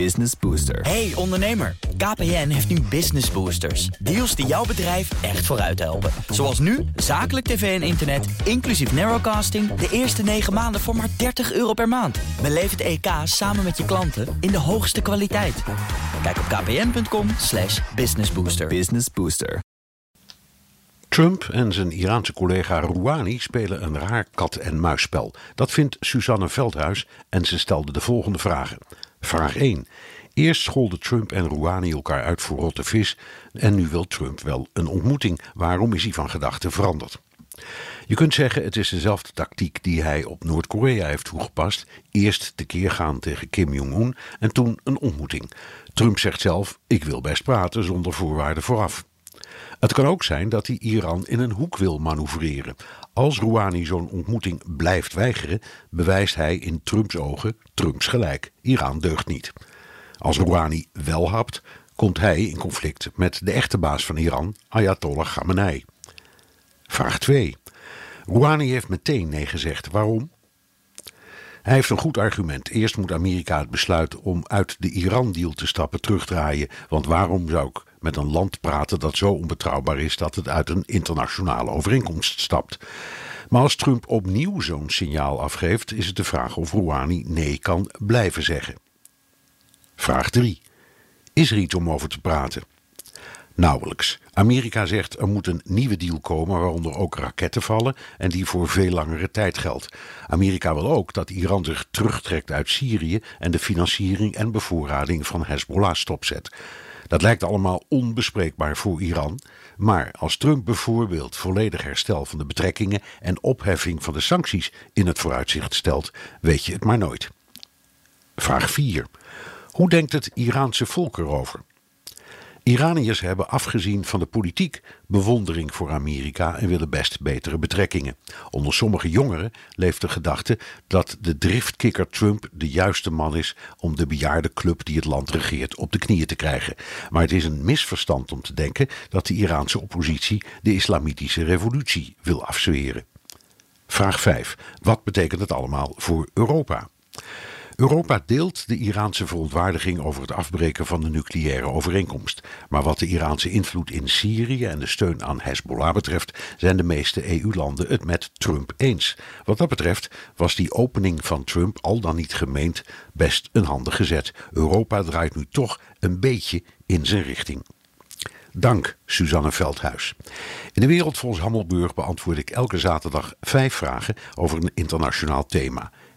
Business Booster. Hey ondernemer, KPN heeft nu Business Boosters. Deals die jouw bedrijf echt vooruit helpen. Zoals nu, zakelijk tv en internet, inclusief narrowcasting... de eerste 9 maanden voor maar 30 euro per maand. Beleef het EK samen met je klanten in de hoogste kwaliteit. Kijk op kpn.com slash businessbooster. Business Booster. Trump en zijn Iraanse collega Rouhani spelen een raar kat-en-muisspel. Dat vindt Suzanne Veldhuis en ze stelde de volgende vragen. Vraag 1. Eerst scholden Trump en Rouhani elkaar uit voor rotte vis en nu wil Trump wel een ontmoeting. Waarom is hij van gedachten veranderd? Je kunt zeggen het is dezelfde tactiek die hij op Noord-Korea heeft toegepast. Eerst tekeer gaan tegen Kim Jong-un en toen een ontmoeting. Trump zegt zelf ik wil best praten zonder voorwaarden vooraf. Het kan ook zijn dat hij Iran in een hoek wil manoeuvreren. Als Rouhani zo'n ontmoeting blijft weigeren, bewijst hij in Trumps ogen Trumps gelijk. Iran deugt niet. Als Rouhani wel hapt, komt hij in conflict met de echte baas van Iran, Ayatollah Khamenei. Vraag 2. Rouhani heeft meteen nee gezegd. Waarom? Hij heeft een goed argument. Eerst moet Amerika het besluit om uit de Iran-deal te stappen terugdraaien. Want waarom zou ik met een land praten dat zo onbetrouwbaar is dat het uit een internationale overeenkomst stapt? Maar als Trump opnieuw zo'n signaal afgeeft, is het de vraag of Rouhani nee kan blijven zeggen. Vraag 3. Is er iets om over te praten? Nauwelijks. Amerika zegt er moet een nieuwe deal komen waaronder ook raketten vallen en die voor veel langere tijd geldt. Amerika wil ook dat Iran zich terugtrekt uit Syrië en de financiering en bevoorrading van Hezbollah stopzet. Dat lijkt allemaal onbespreekbaar voor Iran, maar als Trump bijvoorbeeld volledig herstel van de betrekkingen en opheffing van de sancties in het vooruitzicht stelt, weet je het maar nooit. Vraag 4. Hoe denkt het Iraanse volk erover? Iraniërs hebben afgezien van de politiek bewondering voor Amerika en willen best betere betrekkingen. Onder sommige jongeren leeft de gedachte dat de driftkikker Trump de juiste man is om de bejaarde club die het land regeert op de knieën te krijgen. Maar het is een misverstand om te denken dat de Iraanse oppositie de islamitische revolutie wil afzweren. Vraag 5. Wat betekent het allemaal voor Europa? Europa deelt de Iraanse verontwaardiging over het afbreken van de nucleaire overeenkomst. Maar wat de Iraanse invloed in Syrië en de steun aan Hezbollah betreft, zijn de meeste EU-landen het met Trump eens. Wat dat betreft was die opening van Trump al dan niet gemeend best een handige zet. Europa draait nu toch een beetje in zijn richting. Dank, Suzanne Veldhuis. In de wereld volgens Hammelburg beantwoord ik elke zaterdag vijf vragen over een internationaal thema.